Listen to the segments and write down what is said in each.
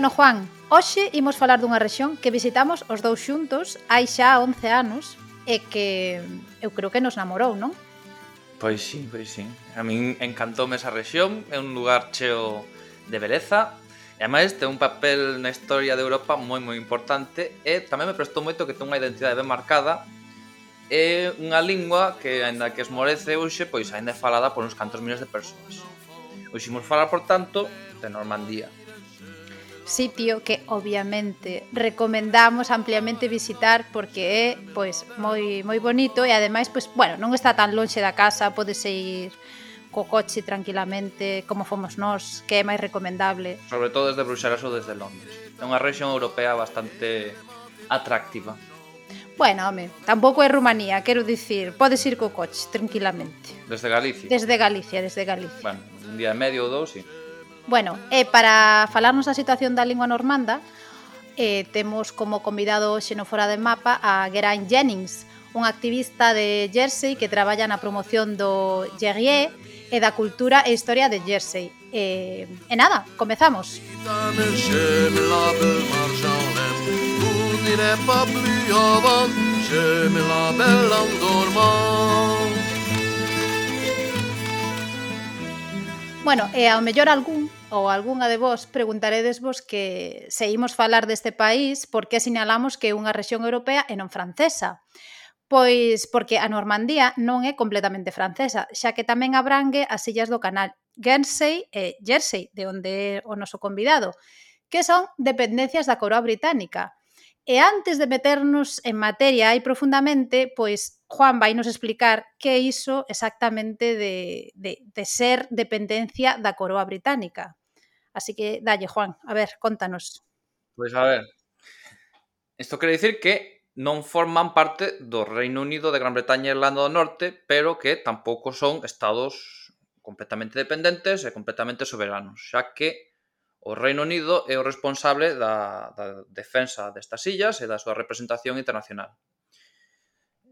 Bueno, Juan, hoxe imos falar dunha rexión que visitamos os dous xuntos hai xa 11 anos e que eu creo que nos namorou, non? Pois sí, pois sí. A min encantoume esa rexión, é un lugar cheo de beleza, E ademais ten un papel na historia de Europa moi moi importante e tamén me prestou moito que ten unha identidade ben marcada e unha lingua que, aínda que esmorece hoxe, pois aínda é falada por uns cantos miles de persoas. Hoxe imos falar, por tanto, de Normandía sitio que obviamente recomendamos ampliamente visitar porque é pois moi moi bonito e ademais pois bueno, non está tan lonxe da casa, podes ir co coche tranquilamente como fomos nós, que é máis recomendable. Sobre todo desde Bruxelas ou desde Londres. É unha rexión europea bastante atractiva. Bueno, home, tampouco é Rumanía, quero dicir, podes ir co coche tranquilamente. Desde Galicia. Desde Galicia, desde Galicia. Bueno, un día e medio ou dous, sí. Bueno, e para falarnos da situación da lingua normanda, eh, temos como convidado xenofora de mapa a Geraint Jennings, un activista de Jersey que traballa na promoción do Gerrier e da cultura e historia de Jersey. E, e nada, comezamos. Je me la belle endormant Bueno, e ao mellor algún ou algunha de vos preguntaredes vos que seguimos falar deste país porque sinalamos que é unha rexión europea e non francesa. Pois porque a Normandía non é completamente francesa, xa que tamén abrangue as illas do canal Guernsey e Jersey, de onde é o noso convidado, que son dependencias da coroa británica. E antes de meternos en materia aí profundamente, pois Juan vai nos explicar que é iso exactamente de, de, de ser dependencia da coroa británica. Así que dalle, Juan, a ver, contanos. Pois a ver, isto quere dicir que non forman parte do Reino Unido de Gran Bretaña e Irlanda do Norte, pero que tampouco son estados completamente dependentes e completamente soberanos, xa que O Reino Unido é o responsable da, da defensa destas illas e da súa representación internacional.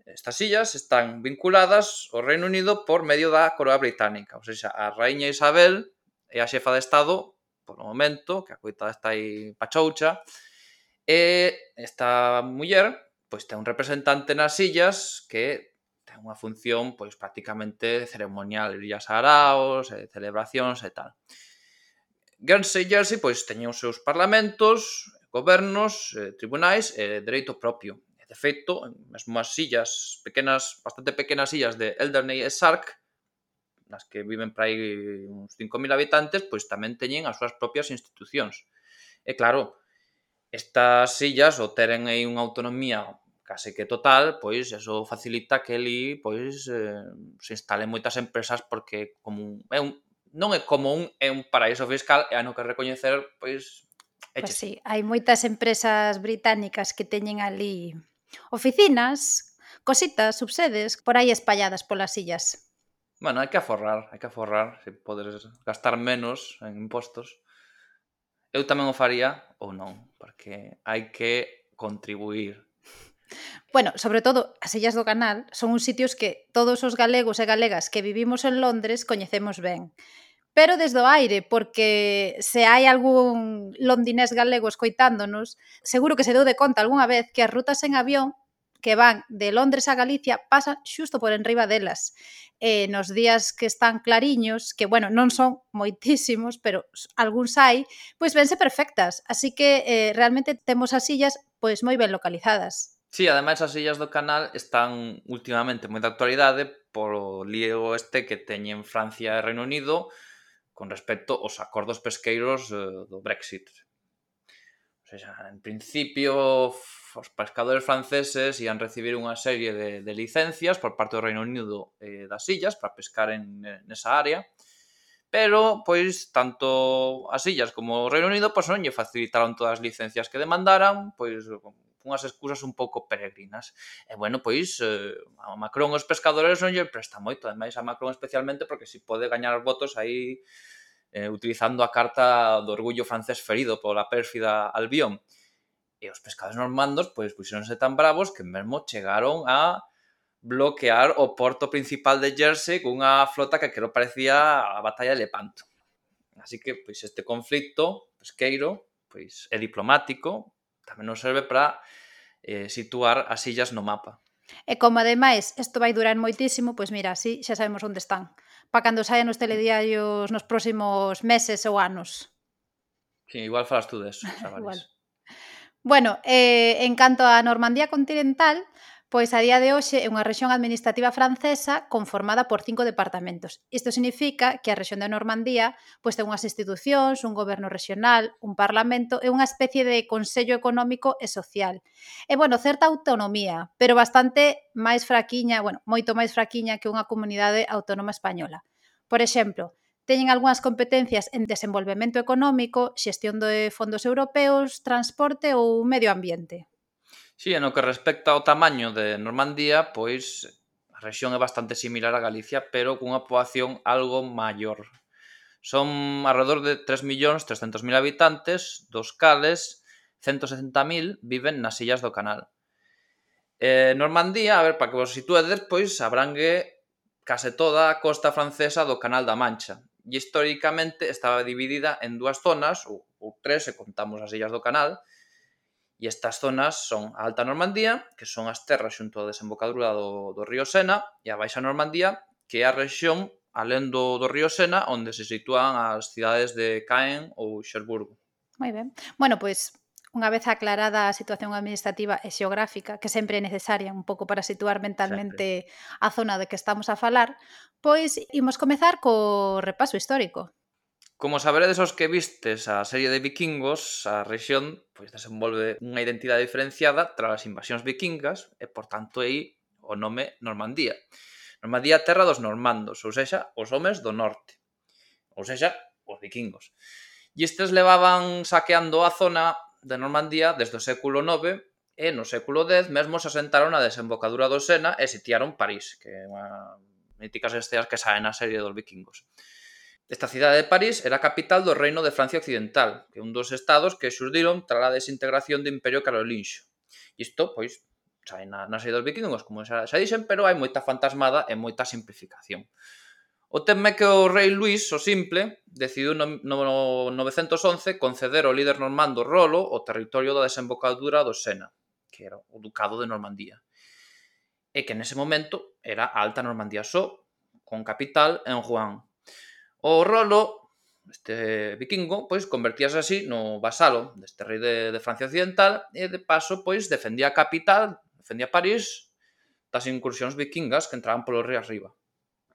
Estas illas están vinculadas ao Reino Unido por medio da coroa británica, ou seja, a Raíña Isabel é a xefa de Estado, por o momento, que a coitada está aí pachoucha, e esta muller pois ten un representante nas illas que ten unha función pois prácticamente ceremonial, illas araos, e celebracións e tal. Guernsey e Jersey pois teñen os seus parlamentos, gobernos, eh, tribunais e eh, dereito propio. E, de feito, mesmo as illas pequenas, bastante pequenas illas de Elderney e Sark, nas que viven para aí uns 5.000 habitantes, pois tamén teñen as súas propias institucións. E claro, estas illas o teren aí unha autonomía case que total, pois eso facilita que ali pois eh, se instalen moitas empresas porque como é un, non é como un é un paraíso fiscal e ano que recoñecer, pois Eches. Pois sí, hai moitas empresas británicas que teñen ali oficinas, cositas, subsedes, por aí espalladas polas illas. Bueno, hai que aforrar, hai que aforrar, se podes gastar menos en impostos. Eu tamén o faría ou non, porque hai que contribuir Bueno, sobre todo, as illas do canal son uns sitios que todos os galegos e galegas que vivimos en Londres coñecemos ben pero desde o aire, porque se hai algún londinés galego escoitándonos, seguro que se deu de conta algunha vez que as rutas en avión que van de Londres a Galicia pasan xusto por enriba delas. Eh, nos días que están clariños, que bueno, non son moitísimos, pero algúns hai, pois vense perfectas. Así que eh, realmente temos as sillas pois moi ben localizadas. Sí, ademais as sillas do canal están últimamente moi de actualidade polo lío este que teñen Francia e Reino Unido, con respecto aos acordos pesqueiros eh, do Brexit. Ou sea, en principio os pescadores franceses ian recibir unha serie de, de licencias por parte do Reino Unido eh, das illas para pescar en, nesa área, pero pois tanto as illas como o Reino Unido pois non lle facilitaron todas as licencias que demandaran, pois unhas excusas un pouco peregrinas. E bueno, pois eh, a Macron os pescadores non lle presta moito, ademais a Macron especialmente porque se pode gañar votos aí eh, utilizando a carta do orgullo francés ferido pola pérfida Albión. E os pescadores normandos pois puxeronse tan bravos que mesmo chegaron a bloquear o porto principal de Jersey cunha flota que creo parecía a batalla de Lepanto. Así que pois este conflicto pesqueiro pois é diplomático, tamén nos serve para eh, situar as illas no mapa. E como ademais isto vai durar moitísimo, pois mira, así xa sabemos onde están. Para cando saian os telediarios nos próximos meses ou anos. Sí, igual falas tú deso, igual. Bueno, eh, en canto á Normandía continental, Pois a día de hoxe é unha rexión administrativa francesa conformada por cinco departamentos. Isto significa que a rexión de Normandía pois ten unhas institucións, un goberno rexional, un parlamento e unha especie de consello económico e social. E bueno, certa autonomía, pero bastante máis fraquiña, bueno, moito máis fraquiña que unha comunidade autónoma española. Por exemplo, teñen algunhas competencias en desenvolvemento económico, xestión de fondos europeos, transporte ou medio ambiente. Si, e no que respecta ao tamaño de Normandía, pois a rexión é bastante similar a Galicia, pero cunha poboación algo maior. Son alrededor de 3.300.000 habitantes, dos cales 160.000 viven nas illas do canal. Eh, Normandía, a ver, para que vos situedes, pois abrangue case toda a costa francesa do Canal da Mancha. E históricamente estaba dividida en dúas zonas, ou, ou tres, se contamos as illas do canal, E estas zonas son a Alta Normandía, que son as terras xunto á desembocadura do, do río Sena, e a Baixa Normandía, que é a rexión alén do, do río Sena, onde se sitúan as cidades de Caen ou Xerburgo. Moi ben. Bueno, pois unha vez aclarada a situación administrativa e xeográfica, que sempre é necesaria un pouco para situar mentalmente sempre. a zona de que estamos a falar, pois imos comezar co repaso histórico. Como saberedes os que vistes a serie de vikingos, a rexión pois desenvolve unha identidade diferenciada tras as invasións vikingas e, por tanto, aí o nome Normandía. Normandía terra dos normandos, ou seja, os homes do norte. Ou seja, os vikingos. E estes levaban saqueando a zona de Normandía desde o século IX e no século X mesmo se asentaron na desembocadura do Sena e sitiaron París, que é unha míticas esteas que saen a serie dos vikingos. Esta cidade de París era a capital do Reino de Francia Occidental, que é un dos estados que xurdiron tras a desintegración do Imperio Carolinxo. Isto, pois, sai na, na serie dos vikingos, como xa, xa dixen, pero hai moita fantasmada e moita simplificación. O tema é que o rei Luís, o simple, decidiu no, no 911 conceder ao líder normando Rolo o territorio da desembocadura do Sena, que era o ducado de Normandía. E que nese momento era a alta Normandía só, con capital en Rouen. O Rolo, este vikingo, pois convertíase así no vasalo deste rei de, de Francia Occidental e de paso pois defendía a capital, defendía París das incursións vikingas que entraban polo río arriba.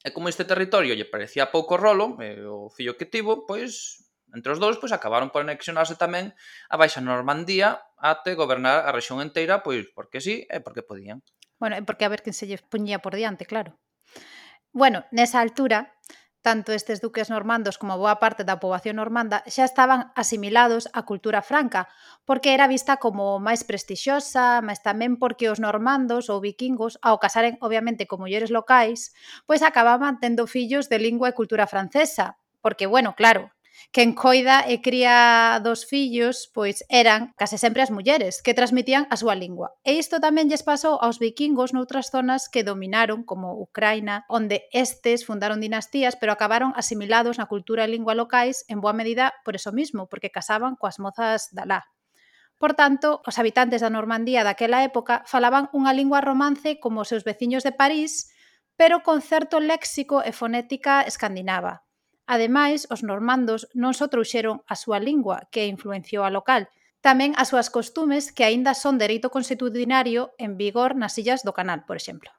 E como este territorio lle parecía pouco rolo, e o fillo que tivo, pois entre os dous, pois acabaron por anexionarse tamén a Baixa Normandía até gobernar a rexión enteira, pois porque sí e porque podían. Bueno, e porque a ver quen se lle poñía por diante, claro. Bueno, nesa altura, Tanto estes duques normandos como boa parte da poboación normanda xa estaban asimilados á cultura franca, porque era vista como máis prestixiosa, mas tamén porque os normandos ou vikingos, ao casaren obviamente con mulleres locais, pois acababan tendo fillos de lingua e cultura francesa, porque, bueno, claro, quen coida e cría dos fillos pois eran case sempre as mulleres que transmitían a súa lingua. E isto tamén lles pasou aos vikingos noutras zonas que dominaron como Ucraina, onde estes fundaron dinastías pero acabaron asimilados na cultura e lingua locais en boa medida por eso mismo, porque casaban coas mozas da lá. Por tanto, os habitantes da Normandía daquela época falaban unha lingua romance como os seus veciños de París, pero con certo léxico e fonética escandinava. Ademais, os normandos non só trouxeron a súa lingua, que influenciou a local, tamén as súas costumes que aínda son dereito constitucionario en vigor nas illas do Canal, por exemplo.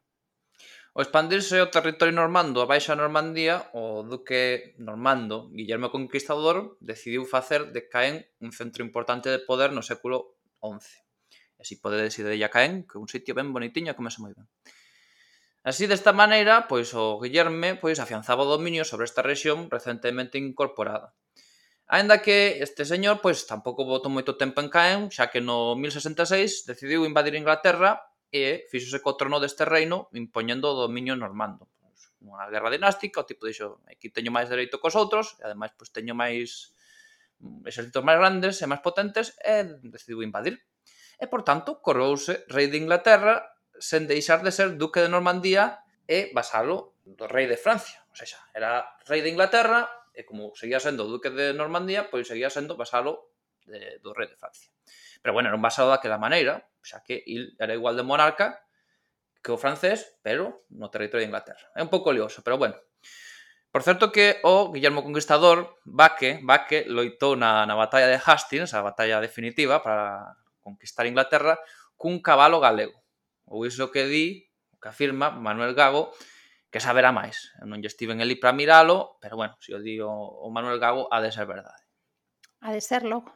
O expandirse o territorio normando a Baixa Normandía, o duque normando Guillermo Conquistador decidiu facer de Caen un centro importante de poder no século XI. E si podedes ir de Caen, que é un sitio ben bonitiño e comese moi ben. Así desta maneira, pois o Guillerme pois afianzaba o dominio sobre esta rexión recentemente incorporada. Aínda que este señor pois tampouco botou moito tempo en Caen, xa que no 1066 decidiu invadir Inglaterra e fíxose co trono deste reino impoñendo o dominio normando. Pois, unha guerra dinástica, o tipo dixo, aquí teño máis dereito cos outros, e ademais pois teño máis mm, exércitos máis grandes e máis potentes, e decidiu invadir. E, por tanto, corouse rei de Inglaterra sen deixar de ser duque de Normandía e vasalo do rei de Francia. Ou sea, era rei de Inglaterra e como seguía sendo duque de Normandía, pois seguía sendo vasalo de, do rei de Francia. Pero bueno, era un vasalo daquela maneira, xa que il era igual de monarca que o francés, pero no territorio de Inglaterra. É un pouco lioso, pero bueno. Por certo que o Guillermo Conquistador, Baque, Baque loitou na, na batalla de Hastings, a batalla definitiva para conquistar Inglaterra, cun cabalo galego. Ou iso que di, que afirma Manuel Gago, que saberá máis. Eu non lle estiven ali para miralo, pero bueno, se o di o, o Manuel Gago, ha de ser verdade. Ha de ser logo.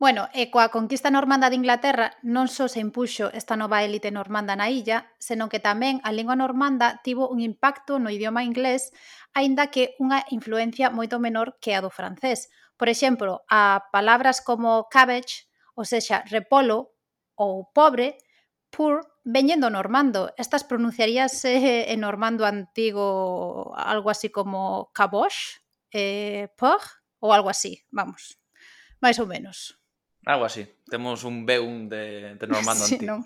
Bueno, e coa conquista normanda de Inglaterra non só se impuxo esta nova élite normanda na illa, senón que tamén a lingua normanda tivo un impacto no idioma inglés, aínda que unha influencia moito menor que a do francés. Por exemplo, a palabras como cabbage, ou sexa, repolo ou pobre, Poor veñen do normando. Estas pronunciaríase eh, en normando antigo algo así como cabosh, eh, por, ou algo así, vamos. Mais ou menos. Algo así. Temos un B1 de, de normando sí, antigo. Non.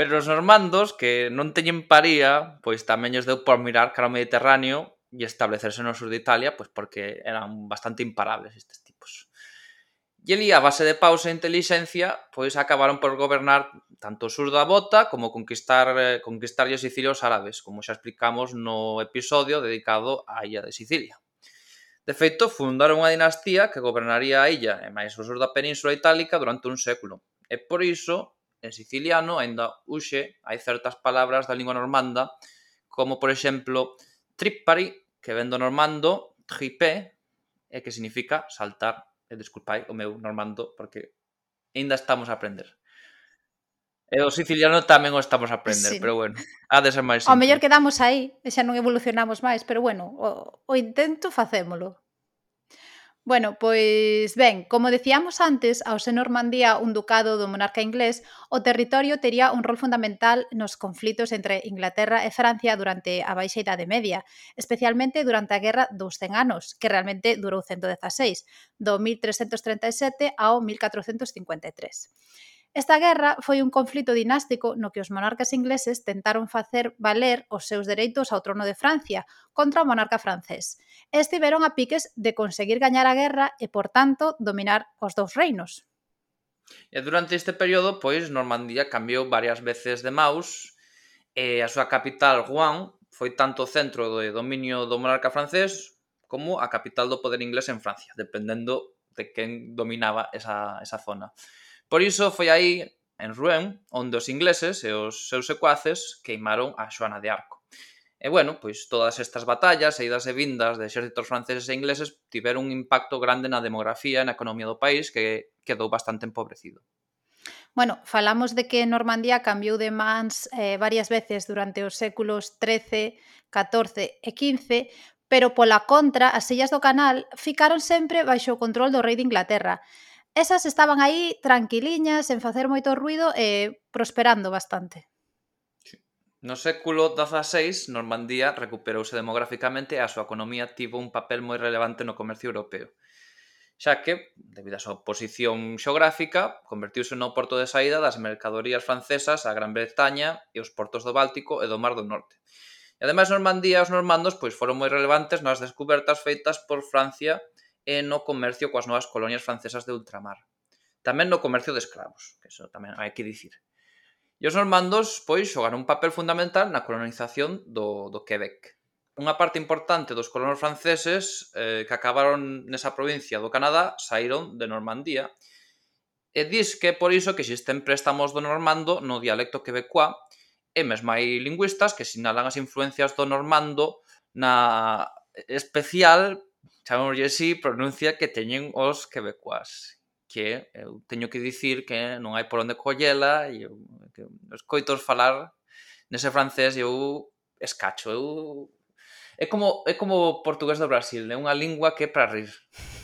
Pero os normandos, que non teñen paría, pois tamén os deu por mirar cara ao Mediterráneo e establecerse no sur de Italia, pois porque eran bastante imparables estes tíos. E ali, a base de pausa e intelixencia, pois acabaron por gobernar tanto o sur da bota como conquistar eh, conquistar os sicilios árabes, como xa explicamos no episodio dedicado á illa de Sicilia. De feito, fundaron unha dinastía que gobernaría a illa e máis o sur da península itálica durante un século. E por iso, en siciliano, aínda uxe, hai certas palabras da lingua normanda, como por exemplo, tripari, que vendo normando, tripé, e que significa saltar Eh, e desculpai o meu normando porque ainda estamos a aprender. E o siciliano tamén o estamos a aprender, sí. pero bueno, ha de ser máis simple. O mellor quedamos aí, e xa non evolucionamos máis, pero bueno, o, o intento facémolo. Bueno, pois ben, como decíamos antes, ao ser Normandía un ducado do monarca inglés, o territorio tería un rol fundamental nos conflitos entre Inglaterra e Francia durante a Baixa Idade Media, especialmente durante a Guerra dos 100 Anos, que realmente durou 116, do 1337 ao 1453. Esta guerra foi un conflito dinástico no que os monarcas ingleses tentaron facer valer os seus dereitos ao trono de Francia contra o monarca francés. E estiveron a piques de conseguir gañar a guerra e, por tanto, dominar os dous reinos. E durante este período, pois, Normandía cambiou varias veces de maus e a súa capital, Rouen, foi tanto o centro de dominio do monarca francés como a capital do poder inglés en Francia, dependendo de quen dominaba esa, esa zona. Por iso foi aí en Rouen onde os ingleses e os seus secuaces queimaron a Xoana de Arco. E bueno, pois todas estas batallas e idas e vindas de exércitos franceses e ingleses tiveron un impacto grande na demografía e na economía do país que quedou bastante empobrecido. Bueno, falamos de que Normandía cambiou de mans eh, varias veces durante os séculos XIII, XIV e XV, pero pola contra, as illas do canal ficaron sempre baixo o control do rei de Inglaterra, Esas estaban aí tranquiliñas, sen facer moito ruido e prosperando bastante. No século XVI, Normandía recuperouse demográficamente e a súa economía tivo un papel moi relevante no comercio europeo xa que, debido á súa posición xeográfica, convertiuse no porto de saída das mercadorías francesas á Gran Bretaña e os portos do Báltico e do Mar do Norte. E ademais Normandía e os normandos pois foron moi relevantes nas descubertas feitas por Francia e no comercio coas novas colonias francesas de ultramar. Tamén no comercio de escravos, que eso tamén hai que dicir. E os normandos, pois, xogaron un papel fundamental na colonización do, do Quebec. Unha parte importante dos colonos franceses eh, que acabaron nesa provincia do Canadá saíron de Normandía e dis que é por iso que existen préstamos do normando no dialecto quebecoa e mesmo hai lingüistas que sinalan as influencias do normando na especial Chamoullesí pronuncia que teñen os quebecuás que eu teño que dicir que non hai por onde collela e eu, que escoitos falar nese francés e eu escacho, eu é como é como o portugués do Brasil, é unha lingua que é para rir.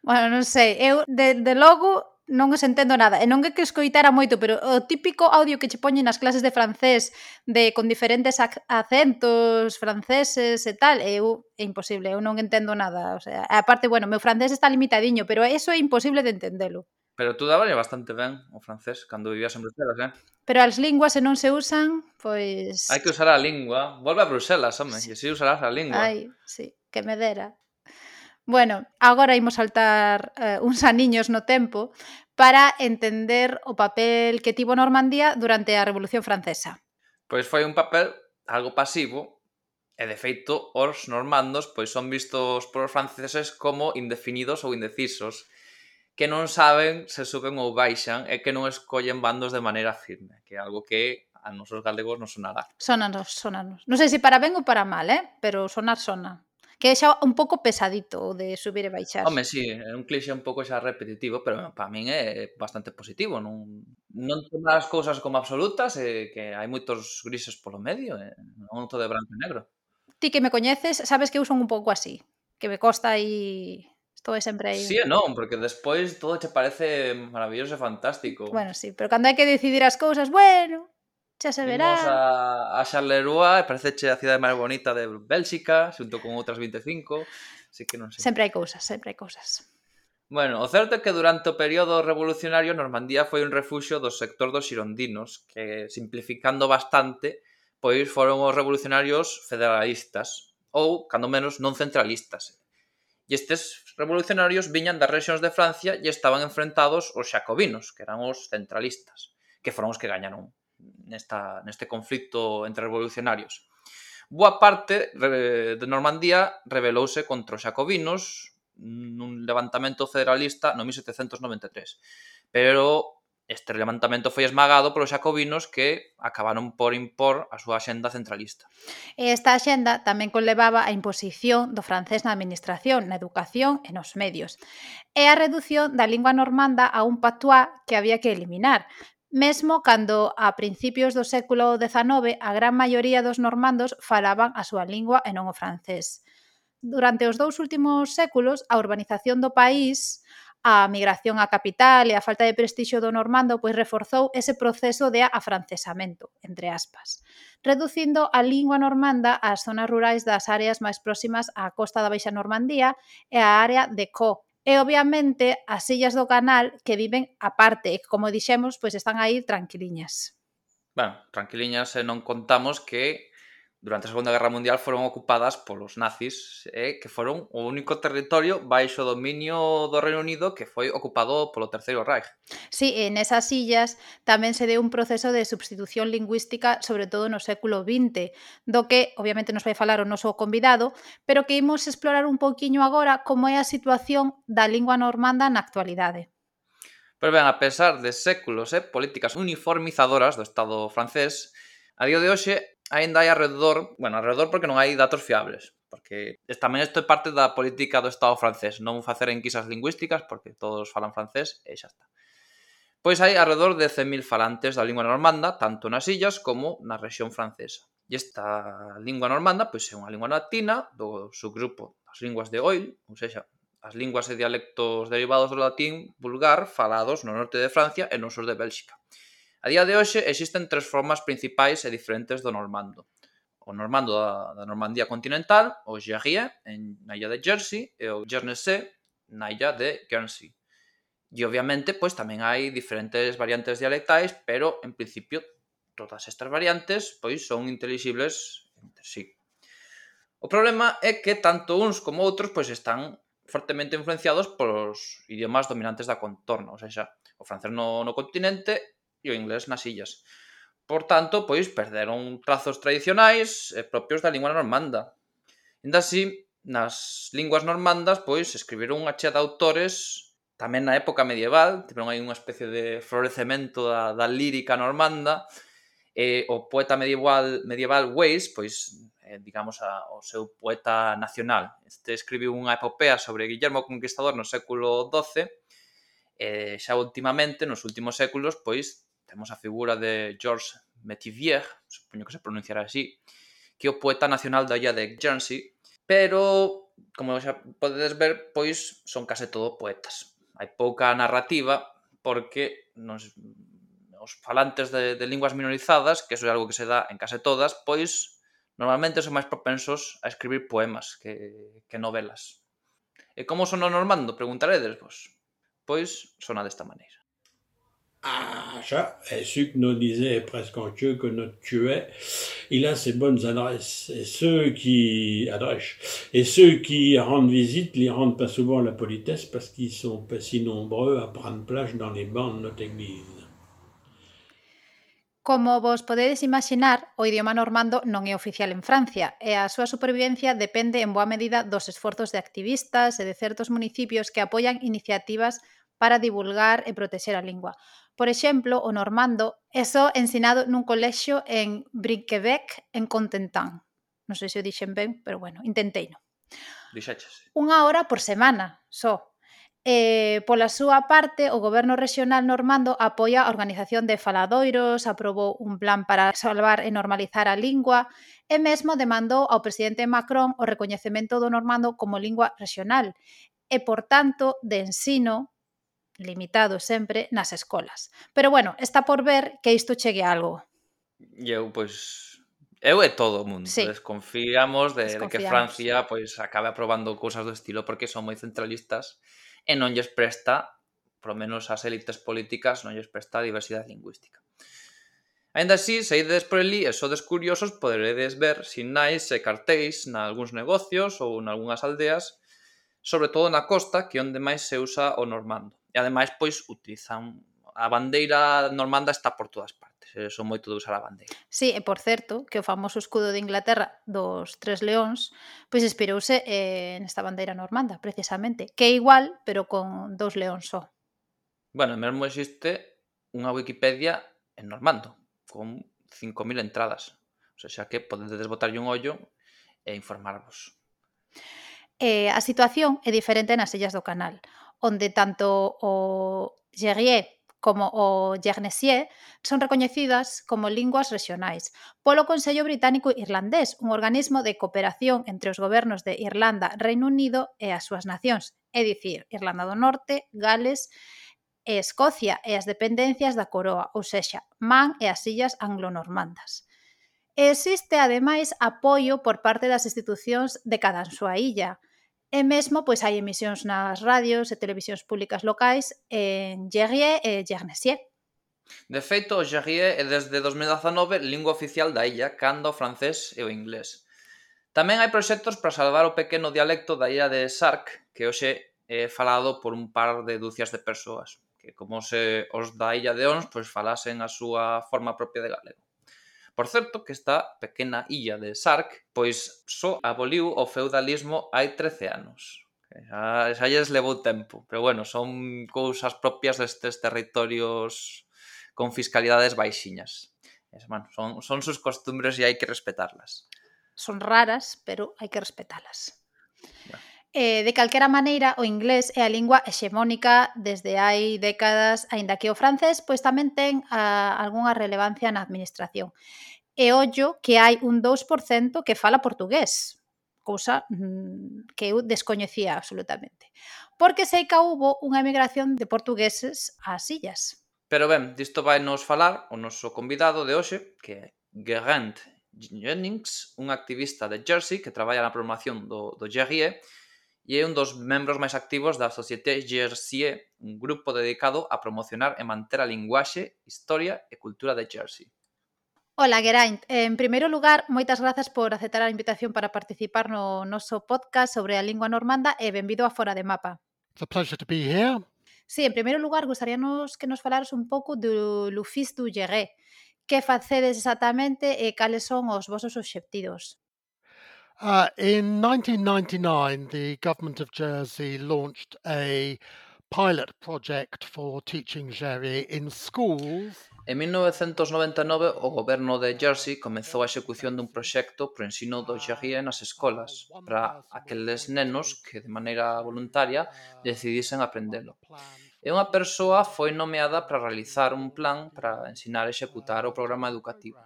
Bueno, non sei, eu de, de logo non os entendo nada. E non é que escoitara moito, pero o típico audio que che poñen nas clases de francés de con diferentes ac acentos franceses e tal, eu é imposible, eu non entendo nada, o sea, aparte, bueno, meu francés está limitadiño, pero eso é imposible de entendelo. Pero tú dabas bastante ben o francés cando vivías en Bruselas, eh? Pero as linguas se non se usan, pois... Hai que usar a lingua. Volve a Bruselas, home, sí. e si usarás a lingua. Ai, sí, que me dera. Bueno, agora imos saltar eh, uns aniños no tempo para entender o papel que tivo Normandía durante a Revolución Francesa. Pois foi un papel algo pasivo, e de feito os normandos pois son vistos polos franceses como indefinidos ou indecisos, que non saben se suben ou baixan e que non escollen bandos de maneira firme, que é algo que a nosos galegos non sonará. Sonanos, sonanos. Non sei se para ben ou para mal, eh? pero sonar sona que é xa un pouco pesadito de subir e baixar. Home, sí, é un cliché un pouco xa repetitivo, pero para min é bastante positivo, non non tomar as cousas como absolutas e que hai moitos grises polo medio, e eh, non todo é branco e negro. Ti que me coñeces, sabes que eu son un pouco así, que me costa aí Estou sempre aí. Sí e non, porque despois todo che parece maravilloso e fantástico. Bueno, sí, pero cando hai que decidir as cousas, bueno, Xa se verá. Vimos a, a Charleroi, pareceche a cidade máis bonita de Bélxica, xunto con outras 25, así que non sei. Sempre hai cousas, sempre hai cousas. Bueno, o certo é que durante o período revolucionario Normandía foi un refuxio do sector dos xirondinos, que simplificando bastante, pois foron os revolucionarios federalistas, ou, cando menos, non centralistas. E estes revolucionarios viñan das rexións de Francia e estaban enfrentados aos xacobinos, que eran os centralistas, que foron os que gañaron nesta, neste conflicto entre revolucionarios. Boa parte de Normandía rebelouse contra os xacobinos nun levantamento federalista no 1793. Pero este levantamento foi esmagado polos xacobinos que acabaron por impor a súa axenda centralista. Esta axenda tamén conlevaba a imposición do francés na administración, na educación e nos medios. E a reducción da lingua normanda a un patuá que había que eliminar, mesmo cando a principios do século XIX a gran maioría dos normandos falaban a súa lingua e non o francés. Durante os dous últimos séculos, a urbanización do país, a migración á capital e a falta de prestixio do normando pois reforzou ese proceso de afrancesamento, entre aspas, reducindo a lingua normanda ás zonas rurais das áreas máis próximas á costa da Baixa Normandía e á área de Co, E obviamente as illas do canal que viven aparte, e como dixemos, pois están aí tranquiliñas. Bueno, tranquiliñas e non contamos que durante a Segunda Guerra Mundial foron ocupadas polos nazis, eh, que foron o único territorio baixo dominio do Reino Unido que foi ocupado polo Terceiro Reich. Sí, en esas illas tamén se deu un proceso de substitución lingüística, sobre todo no século XX, do que obviamente nos vai falar o noso convidado, pero que imos explorar un pouquiño agora como é a situación da lingua normanda na actualidade. Pero ben, a pesar de séculos e eh, políticas uniformizadoras do Estado francés, A día de hoxe, aínda hai alrededor, bueno, alrededor porque non hai datos fiables, porque tamén isto é parte da política do Estado francés, non facer enquisas lingüísticas porque todos falan francés e xa está. Pois hai alrededor de 100.000 falantes da lingua normanda, tanto nas illas como na rexión francesa. E esta lingua normanda pois é unha lingua latina do subgrupo das linguas de Oil, ou seja, as linguas e dialectos derivados do latín vulgar falados no norte de Francia e no sur de Bélxica. A día de hoxe existen tres formas principais e diferentes do normando. O normando da, da Normandía continental, o Gerrier, en, na illa de Jersey, e o Guernsey, na illa de Guernsey. E obviamente, pois tamén hai diferentes variantes dialectais, pero en principio todas estas variantes pois son inteligibles entre sí. O problema é que tanto uns como outros pois están fortemente influenciados polos idiomas dominantes da contorna, ou seja, o francés no, no continente e o inglés nas illas. Por tanto, pois perderon trazos tradicionais e propios da lingua normanda. Ainda así, nas linguas normandas, pois escribiron unha chea de autores tamén na época medieval, tiveron aí unha especie de florecemento da, da lírica normanda, e o poeta medieval medieval Wace, pois eh, digamos a, o seu poeta nacional. Este escribiu unha epopea sobre Guillermo o Conquistador no século XII, e xa últimamente, nos últimos séculos, pois temos a figura de Georges Metivier, supoño que se pronunciará así, que é o poeta nacional da illa de Guernsey, pero, como xa podedes ver, pois son case todo poetas. Hai pouca narrativa porque nos, os falantes de, de linguas minorizadas, que eso é algo que se dá en case todas, pois normalmente son máis propensos a escribir poemas que, que novelas. E como son o normando, preguntaredes vos? Pois sona desta maneira. Ah, ça, et ceux que nous disait presque en queue que nous tuait, il a ses bonnes adresses. Et ceux qui, et ceux qui rendent visite, les rendent pas souvent la politesse parce qu'ils sont pas si nombreux à prendre place dans les bancs de notre église. Como vos podedes imaginar, o idioma normando non é oficial en Francia e a súa supervivencia depende en boa medida dos esforzos de activistas e de certos municipios que apoian iniciativas para divulgar e protexer a lingua. Por exemplo, o normando é só ensinado nun colexio en Brinquebec, en Contentán. Non sei se o dixen ben, pero bueno, intentei no. Dixaches. Unha hora por semana, só. E, eh, pola súa parte, o goberno rexional normando apoia a organización de faladoiros, aprobou un plan para salvar e normalizar a lingua e mesmo demandou ao presidente Macron o recoñecemento do normando como lingua rexional e, por tanto, de ensino limitado sempre nas escolas. Pero bueno, está por ver que isto chegue a algo. E eu, pois, eu e todo o mundo sí. desconfiamos de, desconfiamos. de que Francia pois acabe aprobando cousas do estilo porque son moi centralistas e non lles presta, por menos as élites políticas, non lles presta a diversidade lingüística. Ainda así, se ides por elí e sodes curiosos, poderedes ver sinais e cartéis na algúns negocios ou en algunhas aldeas, sobre todo na costa, que onde máis se usa o normando. E ademais, pois, utilizan a bandeira normanda está por todas partes. Eh, son moito de usar a bandeira. Sí, e por certo, que o famoso escudo de Inglaterra dos tres leóns, pois inspirouse eh, nesta bandeira normanda, precisamente, que é igual, pero con dous leóns só. Bueno, mesmo existe unha Wikipedia en normando, con 5.000 entradas. O sea, xa que podedes botarlle un ollo e informarvos. Eh, a situación é diferente nas illas do canal onde tanto o Gerrier como o Yernesier son recoñecidas como linguas rexionais polo Consello Británico Irlandés, un organismo de cooperación entre os gobernos de Irlanda, Reino Unido e as súas nacións, é dicir, Irlanda do Norte, Gales e Escocia e as dependencias da Coroa, ou sexa, Man e as Illas Anglonormandas. E existe, ademais, apoio por parte das institucións de cada súa illa, E mesmo pois hai emisións nas radios e televisións públicas locais en Gerrier e Gernassier. De feito, o Gerrier é desde 2019 lingua oficial da illa, cando o francés e o inglés. Tamén hai proxectos para salvar o pequeno dialecto da illa de Sark, que hoxe é falado por un par de dúcias de persoas, que como se os da illa de Ons, pois falasen a súa forma propia de galego. Por certo que esta pequena illa de Sark pois só aboliu o feudalismo hai 13 anos. Xa, xa lles levou tempo, pero bueno, son cousas propias destes territorios con fiscalidades baixiñas. Es, bueno, son, son sus costumbres e hai que respetarlas. Son raras, pero hai que respetalas. Bueno. Eh, de calquera maneira, o inglés é a lingua hexemónica desde hai décadas, aínda que o francés pois tamén ten a, algunha relevancia na administración e ollo que hai un 2% que fala portugués, cousa mm, que eu descoñecía absolutamente. Porque sei que houbo unha emigración de portugueses ás illas. Pero ben, disto vai nos falar o noso convidado de hoxe, que é Geraint Jennings, un activista de Jersey que traballa na programación do, do Gerrier, e é un dos membros máis activos da Société Jersey, un grupo dedicado a promocionar e manter a linguaxe, historia e cultura de Jersey. Ola, Geraint. En primeiro lugar, moitas grazas por aceptar a invitación para participar no noso podcast sobre a lingua normanda e benvido a Fora de Mapa. It's a pleasure to be here. Sí, en primeiro lugar, gustaríanos que nos falaras un pouco do Lufis du Llegué. Que facedes exactamente e cales son os vosos obxectivos? Uh, in 1999, the government of Jersey launched a pilot project for teaching Jerry in schools. En 1999 o goberno de Jersey comezou a execución dun proxecto pro ensino do xerrie nas escolas para aqueles nenos que de maneira voluntaria decidisen aprendelo. E unha persoa foi nomeada para realizar un plan para ensinar e executar o programa educativo.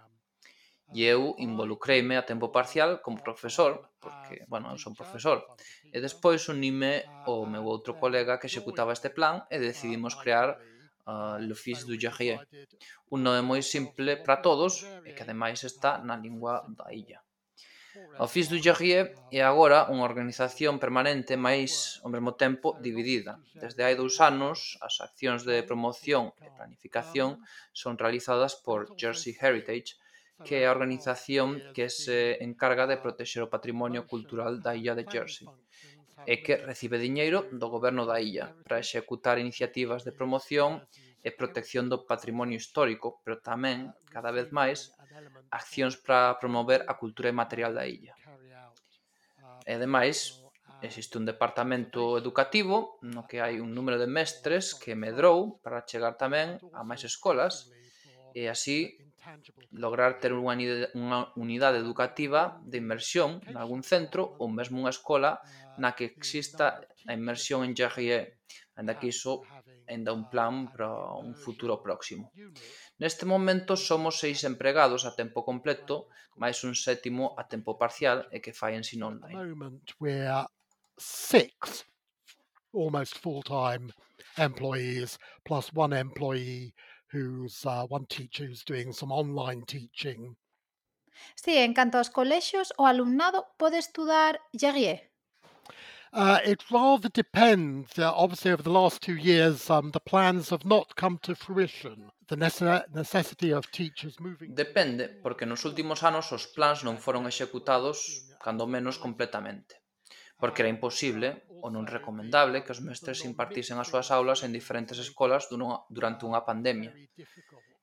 E eu involucreime a tempo parcial como profesor, porque, bueno, eu son profesor. E despois unime o meu outro colega que executaba este plan e decidimos crear Ah, uh, Lofis do Jarrier, un nome moi simple para todos e que ademais está na lingua da illa. O FIS do Jarrier é agora unha organización permanente máis ao mesmo tempo dividida. Desde hai dous anos, as accións de promoción e planificación son realizadas por Jersey Heritage, que é a organización que se encarga de protexer o patrimonio cultural da illa de Jersey e que recibe diñeiro do goberno da illa para executar iniciativas de promoción e protección do patrimonio histórico, pero tamén, cada vez máis, accións para promover a cultura imaterial da illa. E ademais, existe un departamento educativo no que hai un número de mestres que medrou para chegar tamén a máis escolas e así lograr ter unha unidade, unha unidade educativa de inmersión en algún centro ou mesmo unha escola na que exista a inmersión en GRE, anda que iso enda un plan para un futuro próximo. Neste momento somos seis empregados a tempo completo, máis un sétimo a tempo parcial e que fai ensino online. Six almost full-time employees plus one employee who's uh, one teacher who's doing some online teaching. Sí, en canto aos colexios, o alumnado pode estudar Gerrier. Uh, it rather depends. Uh, obviously, over the last two years, um, the plans have not come to fruition. The necessity of teachers moving... Depende, porque nos últimos anos os plans non foron executados, mm, cando menos completamente porque era imposible ou non recomendable que os mestres impartisen as súas aulas en diferentes escolas durante unha pandemia.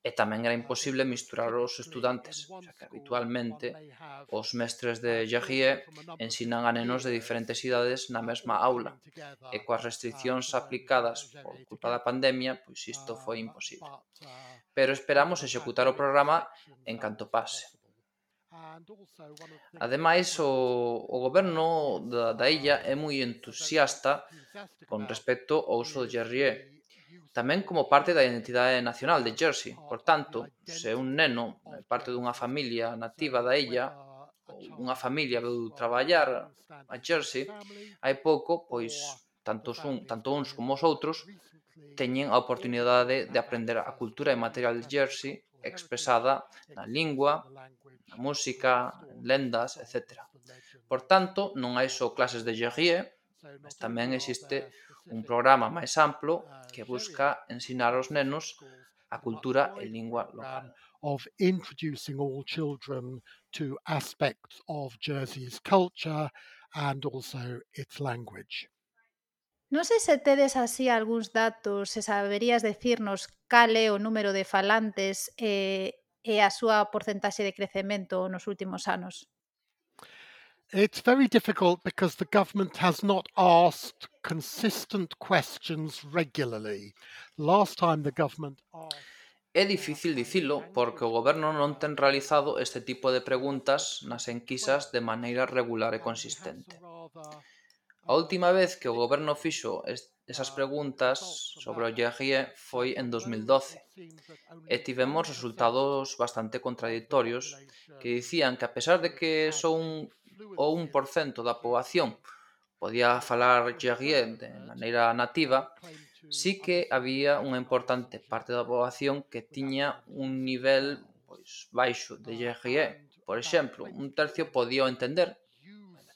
E tamén era imposible misturar os estudantes, xa que habitualmente os mestres de Yahie ensinan a nenos de diferentes idades na mesma aula, e coas restriccións aplicadas por culpa da pandemia, pois isto foi imposible. Pero esperamos executar o programa en canto pase. Ademais, o, o goberno da, da illa é moi entusiasta con respecto ao uso do Jerrier, tamén como parte da identidade nacional de Jersey. Por tanto, se un neno parte dunha familia nativa da illa unha familia veu traballar a Jersey, hai pouco, pois tantos un, tanto uns como os outros teñen a oportunidade de aprender a cultura e material de Jersey expresada na lingua, música, lendas, etc. Por tanto, non hai só clases de Gerrier, mas tamén existe un programa máis amplo que busca ensinar aos nenos a cultura e lingua local. Of introducing all children to aspects of Jersey's culture and also its language. Non sei se tedes así algúns datos, se saberías decirnos cal é o número de falantes e eh, e a súa porcentaxe de crecemento nos últimos anos? It's very difficult because the government has not asked consistent questions regularly. Last time the government asked... É difícil dicilo porque o goberno non ten realizado este tipo de preguntas nas enquisas de maneira regular e consistente. A última vez que o goberno fixo este esas preguntas sobre o Yerrie foi en 2012 e tivemos resultados bastante contradictorios que dicían que a pesar de que só un ou un por cento da poboación podía falar Yerrie de maneira nativa, sí que había unha importante parte da poboación que tiña un nivel pois, baixo de Yerrie. Por exemplo, un tercio podía entender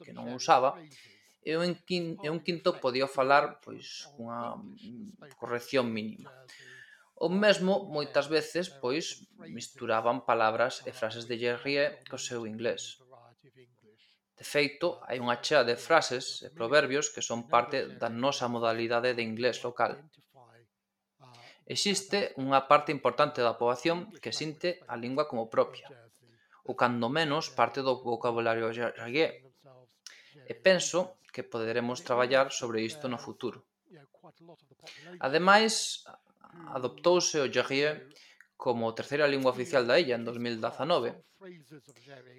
que non usaba, eu en quinto, eu en quinto podía falar pois cunha corrección mínima. O mesmo, moitas veces, pois, misturaban palabras e frases de Jerrier co seu inglés. De feito, hai unha chea de frases e proverbios que son parte da nosa modalidade de inglés local. Existe unha parte importante da poboación que sinte a lingua como propia, ou cando menos parte do vocabulario jergué. E penso que poderemos traballar sobre isto no futuro. Ademais, adoptouse o Jarrier como terceira lingua oficial da illa en 2019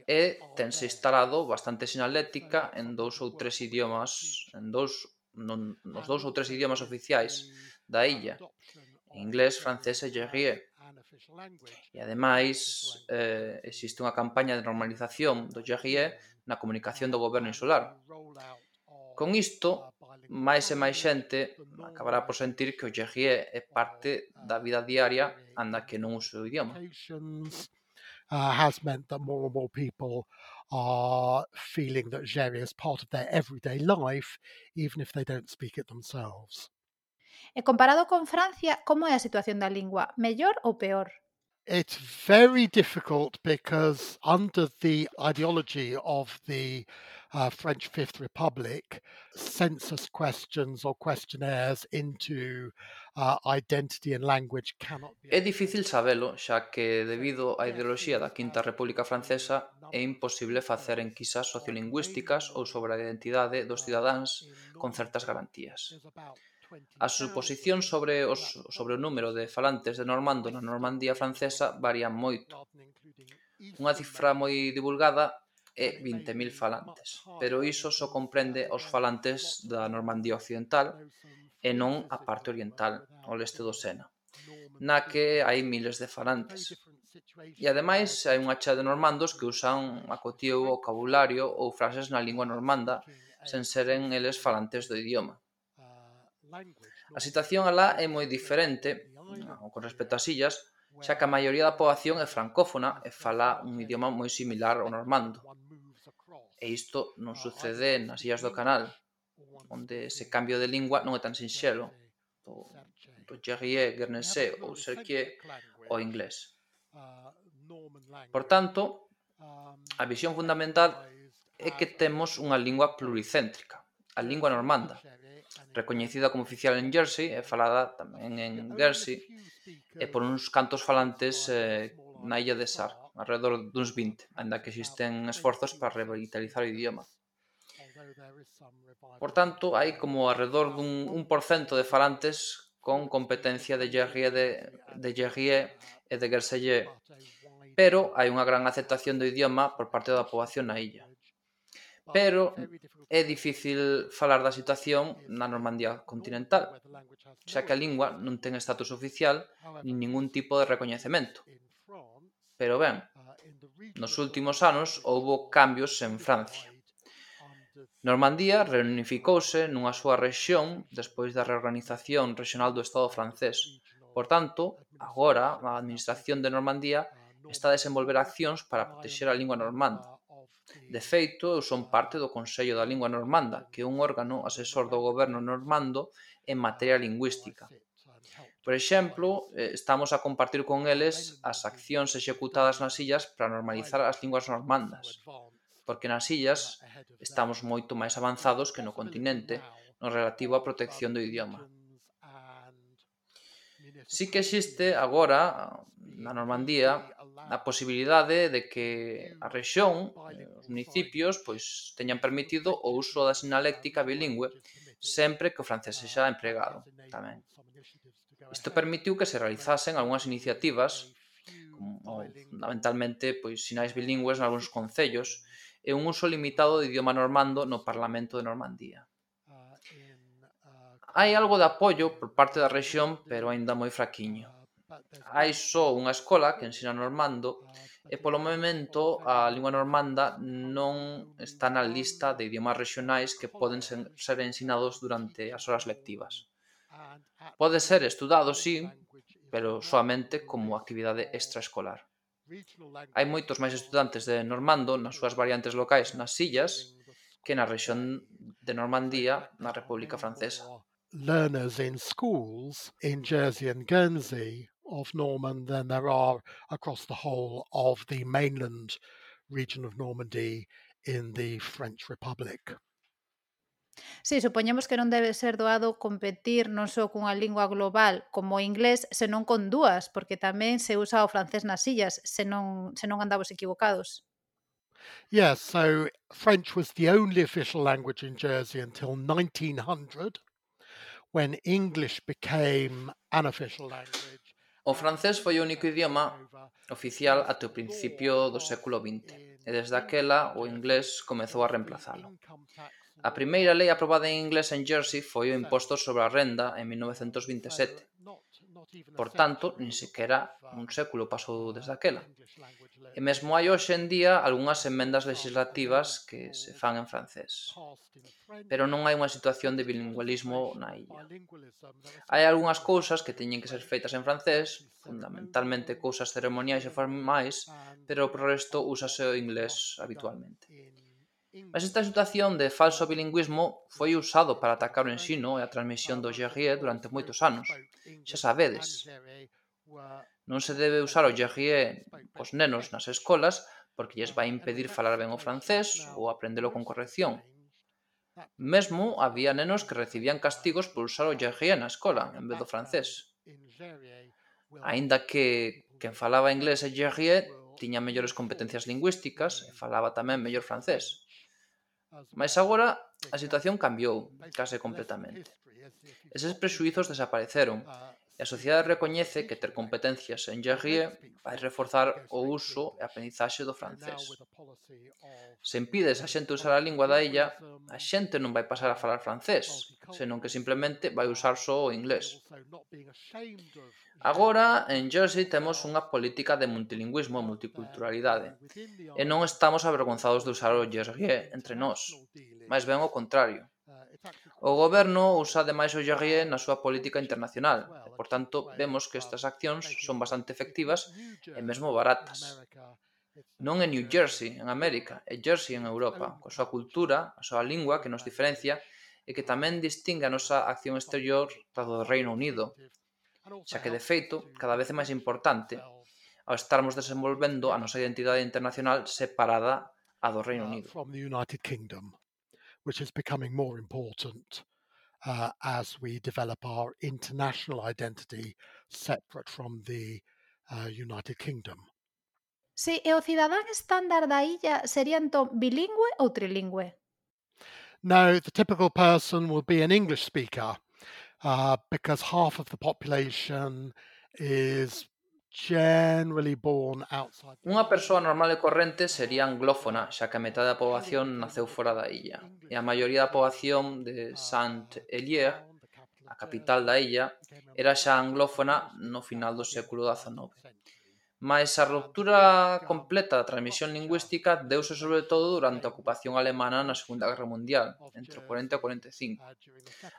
e tense instalado bastante sinalética en dous ou tres idiomas en dous, non, nos dous ou tres idiomas oficiais da illa inglés, francés e jerrier e ademais eh, existe unha campaña de normalización do jerrier na comunicación do goberno insular. Con isto, máis e máis xente acabará por sentir que o yehie é parte da vida diaria anda que non use o idioma. Uh, has meant that more and more people are feeling that Jerry is part of their everyday life, even if they don't speak it themselves. E comparado con Francia, como é a situación da lingua? Mellor ou peor? it's very difficult because under the ideology of the uh, French Fifth Republic census questions or questionnaires into uh, identity and language cannot be... É difícil sabelo, xa que debido á ideoloxía da Quinta uh, República Francesa é imposible facer enquisas uh, sociolingüísticas ou sobre a identidade dos cidadáns con certas garantías. As suposicións sobre, os, sobre o número de falantes de normando na Normandía francesa varían moito. Unha cifra moi divulgada e 20.000 falantes, pero iso só comprende os falantes da Normandía Occidental e non a parte oriental, o leste do Sena, na que hai miles de falantes. E ademais hai unha chea de normandos que usan acotío vocabulario ou frases na lingua normanda sen seren eles falantes do idioma. A situación alá é moi diferente con respecto ás illas, xa que a maioría da poboación é francófona e fala un idioma moi similar ao normando. E isto non ah, sucede nas Illas do Canal, onde ese cambio de lingua non é tan sinxelo do, do Gerrier, Guernesé ou Serquier ao inglés. Por tanto, a visión fundamental é que temos unha lingua pluricéntrica, a lingua normanda, recoñecida como oficial en Jersey e falada tamén en Guernsey e por uns cantos falantes eh, na illa de Sark alrededor duns 20, anda que existen esforzos para revitalizar o idioma. Por tanto, hai como alrededor dun 1% de falantes con competencia de Gerrier, de, de Gerrier e de Gerseyer, pero hai unha gran aceptación do idioma por parte da poboación na illa. Pero é difícil falar da situación na Normandía continental, xa que a lingua non ten estatus oficial nin ningún tipo de recoñecemento. Pero ben, nos últimos anos houbo cambios en Francia. Normandía reunificouse nunha súa rexión despois da reorganización regional do Estado francés. Por tanto, agora a administración de Normandía está a desenvolver accións para protexer a lingua normanda. De feito, eu son parte do Consello da Lingua Normanda, que é un órgano asesor do goberno normando en materia lingüística, Por exemplo, eh, estamos a compartir con eles as accións executadas nas illas para normalizar as linguas normandas, porque nas illas estamos moito máis avanzados que no continente no relativo á protección do idioma. Sí que existe agora na Normandía a posibilidade de que a rexión, eh, os municipios, pois teñan permitido o uso da sinaléctica bilingüe sempre que o francés sexa empregado tamén. Isto permitiu que se realizasen algunhas iniciativas como, oh. fundamentalmente pois sinais bilingües en algúns concellos e un uso limitado de idioma normando no Parlamento de Normandía. Hai algo de apoio por parte da rexión, pero aínda moi fraquiño. Hai só unha escola que ensina normando e polo momento a lingua normanda non está na lista de idiomas regionais que poden ser ensinados durante as horas lectivas. Pode ser estudado, sí, pero soamente como actividade extraescolar. Hai moitos máis estudantes de Normando nas súas variantes locais nas sillas que na rexión de Normandía na República Francesa. Learners in schools in Jersey and Guernsey of Norman than there are across the whole of the mainland region of Normandy in the French Republic. Sí, supoñemos que non debe ser doado competir non só cunha lingua global como o inglés, senón con dúas, porque tamén se usa o francés nas sillas, se non, se non andamos equivocados. Yes, so French was the only official language in Jersey until 1900, when English became an official language. O francés foi o único idioma oficial até o principio do século XX, e desde aquela o inglés comezou a reemplazalo. A primeira lei aprobada en inglés en Jersey foi o imposto sobre a renda en 1927. Por tanto, nin sequera un século pasou desde aquela. E mesmo hai hoxe en día algunhas emendas legislativas que se fan en francés. Pero non hai unha situación de bilingualismo na illa. Hai algunhas cousas que teñen que ser feitas en francés, fundamentalmente cousas ceremoniais e formais, pero por resto úsase o inglés habitualmente. Mas esta situación de falso bilingüismo foi usado para atacar o ensino e a transmisión do Gerrier durante moitos anos. Xa sabedes. Non se debe usar o Gerrier aos nenos nas escolas porque lles vai impedir falar ben o francés ou aprendelo con corrección. Mesmo había nenos que recibían castigos por usar o Gerrier na escola en vez do francés. Aínda que quen falaba inglés e Gerrier tiña mellores competencias lingüísticas e falaba tamén mellor francés. Mas agora a situación cambiou case completamente. Eses prexuizos desapareceron E a sociedade recoñece que ter competencias en Jarrie vai reforzar o uso e a aprendizaxe do francés. Se impides a xente usar a lingua da illa, a xente non vai pasar a falar francés, senón que simplemente vai usar só o inglés. Agora, en Jersey temos unha política de multilingüismo e multiculturalidade, e non estamos avergonzados de usar o Gerrier entre nós, máis ben o contrario. O goberno usa ademais o Gerrier na súa política internacional, Por tanto, vemos que estas accións son bastante efectivas e mesmo baratas. Non é New Jersey en América, é Jersey en Europa, coa súa cultura, a súa lingua que nos diferencia e que tamén distingue a nosa acción exterior da do Reino Unido, xa que de feito cada vez é máis importante ao estarmos desenvolvendo a nosa identidade internacional separada a do Reino uh, Unido. From the United Kingdom, which is becoming more important uh, as we develop our international identity separate from the uh, United Kingdom. Sí, e o cidadán estándar da illa sería entón bilingüe ou trilingüe? No, the typical person will be an English speaker uh, because half of the population is generally born outside. Unha persoa normal e corrente sería anglófona, xa que a metade da poboación naceu fora da illa. E a maioría da poboación de Saint-Hélier, a capital da illa, era xa anglófona no final do século XIX. Mais a ruptura completa da transmisión lingüística deuse sobre todo durante a ocupación alemana na Segunda Guerra Mundial, entre o 40 e o 45.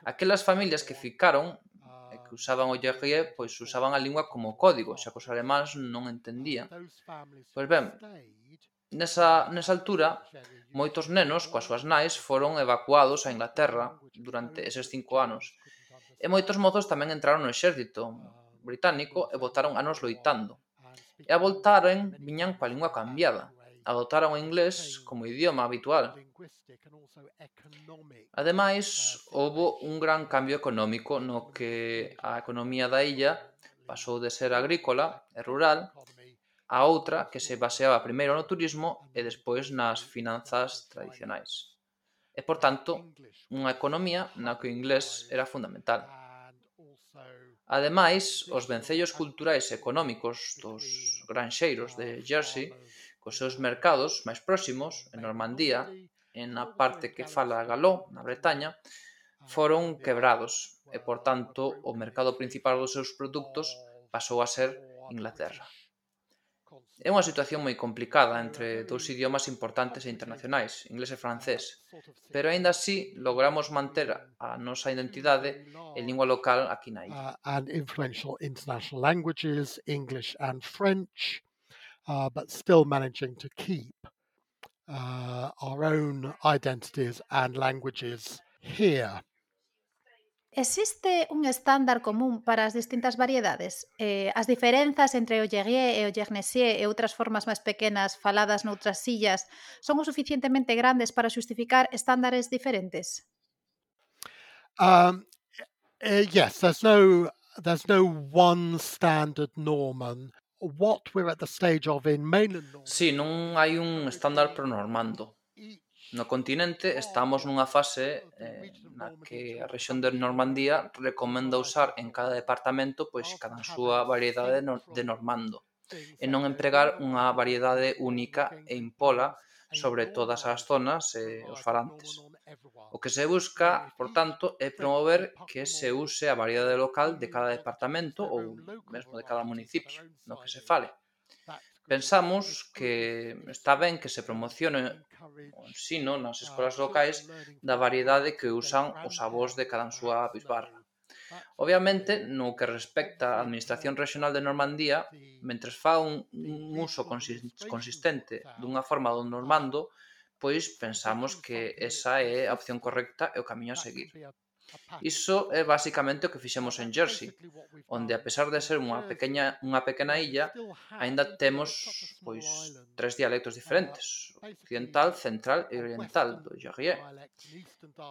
Aquelas familias que ficaron que usaban o diarrea, pois usaban a lingua como código, xa que os alemáns non entendían. Pois ben, nesa, nesa altura, moitos nenos coas súas nais foron evacuados a Inglaterra durante eses cinco anos. E moitos mozos tamén entraron no exército británico e votaron anos loitando. E a voltaren viñan coa lingua cambiada, adotaron o inglés como idioma habitual. Ademais, houbo un gran cambio económico no que a economía da illa pasou de ser agrícola e rural a outra que se baseaba primeiro no turismo e despois nas finanzas tradicionais. E, por tanto, unha economía na que o inglés era fundamental. Ademais, os vencellos culturais e económicos dos granxeiros de Jersey cos seus mercados máis próximos, en Normandía, en a parte que fala Galó, na Bretaña, ah, foron quebrados e, por tanto, o mercado principal dos seus produtos oh, pasou a ser oh, Inglaterra. É unha situación moi complicada entre dous idiomas importantes e internacionais, inglés e francés, pero aínda así logramos manter a nosa mm, identidade e lingua local aquí na illa. Uh, and influential international languages, English and French, but still managing to keep uh, our own identities and languages here. Existe un estándar común para as distintas variedades? Eh, as diferenzas entre o Yerrier e o Yernesier e outras formas máis pequenas faladas noutras sillas son o suficientemente grandes para justificar estándares diferentes? Um, uh, yes, there's no there's no one standard Norman what we're at the stage of in mainland North. Sí, non hai un estándar pro normando. No continente estamos nunha fase eh, na que a rexión de Normandía recomenda usar en cada departamento pois cada súa variedade de normando e non empregar unha variedade única e impola sobre todas as zonas eh, e os farantes. O que se busca, por tanto, é promover que se use a variedade local de cada departamento ou mesmo de cada municipio no que se fale. Pensamos que está ben que se promocione o ensino nas escolas locais da variedade que usan os avós de cada súa bisbarra. Obviamente, no que respecta á Administración Regional de Normandía, mentres fa un, un uso consistente dunha forma do normando, pois pensamos que esa é a opción correcta e o camiño a seguir. Iso é basicamente o que fixemos en Jersey, onde a pesar de ser unha pequena unha pequena illa, aínda temos pois tres dialectos diferentes, occidental, central e oriental do Jarrier.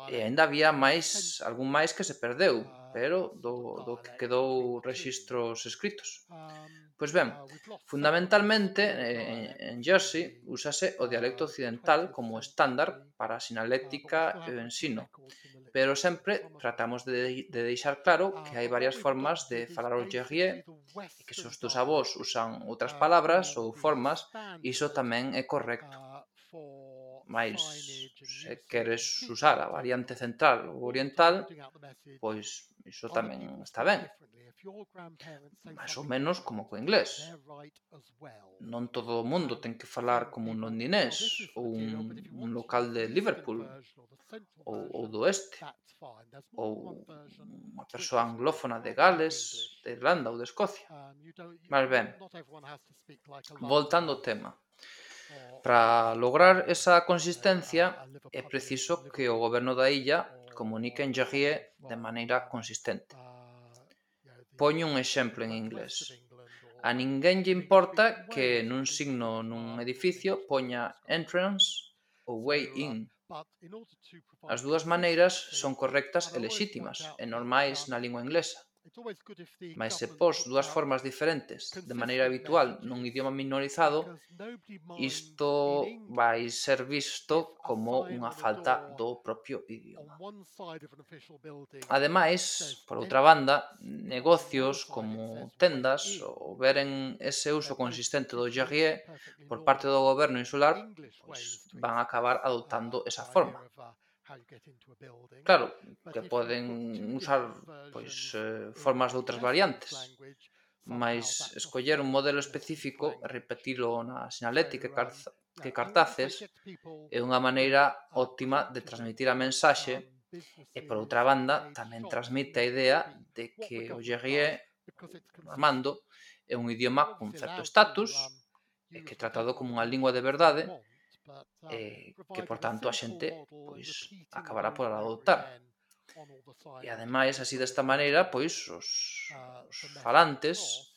E ainda había máis, algún máis que se perdeu, pero do, do que quedou registros escritos. Pois ben, fundamentalmente en, en Jersey usase o dialecto occidental como estándar para a sinaléctica e o ensino, pero sempre tratamos de, de deixar claro que hai varias formas de falar o Jerrier e que se os teus avós usan outras palabras ou formas, iso tamén é correcto máis eh, se queres usar a variante central ou oriental, pois iso tamén está ben. Mais ou menos como co inglés. Non todo o mundo ten que falar como un londinés ou un, un local de Liverpool ou, ou do Oeste ou unha persoa anglófona de Gales, de Irlanda ou de Escocia. Mas ben, voltando ao tema. Para lograr esa consistencia é preciso que o goberno da illa comunique en Jarrie de maneira consistente. Poño un exemplo en inglés. A ninguén lle importa que nun signo nun edificio poña entrance ou way in. As dúas maneiras son correctas e lexítimas e normais na lingua inglesa. Mas se pos dúas formas diferentes de maneira habitual nun idioma minorizado, isto vai ser visto como unha falta do propio idioma. Ademais, por outra banda, negocios como tendas ou veren ese uso consistente do Jarrier por parte do goberno insular, pois van acabar adoptando esa forma. Claro, que poden usar pois formas de outras variantes, mas escoller un modelo específico e repetilo na sinalética que cartaces é unha maneira óptima de transmitir a mensaxe e por outra banda tamén transmite a idea de que o Gerrier Armando é un idioma con certo status e que tratado como unha lingua de verdade e eh, que por tanto a xente pois acabará por adoptar. E ademais, así desta maneira, pois os, os falantes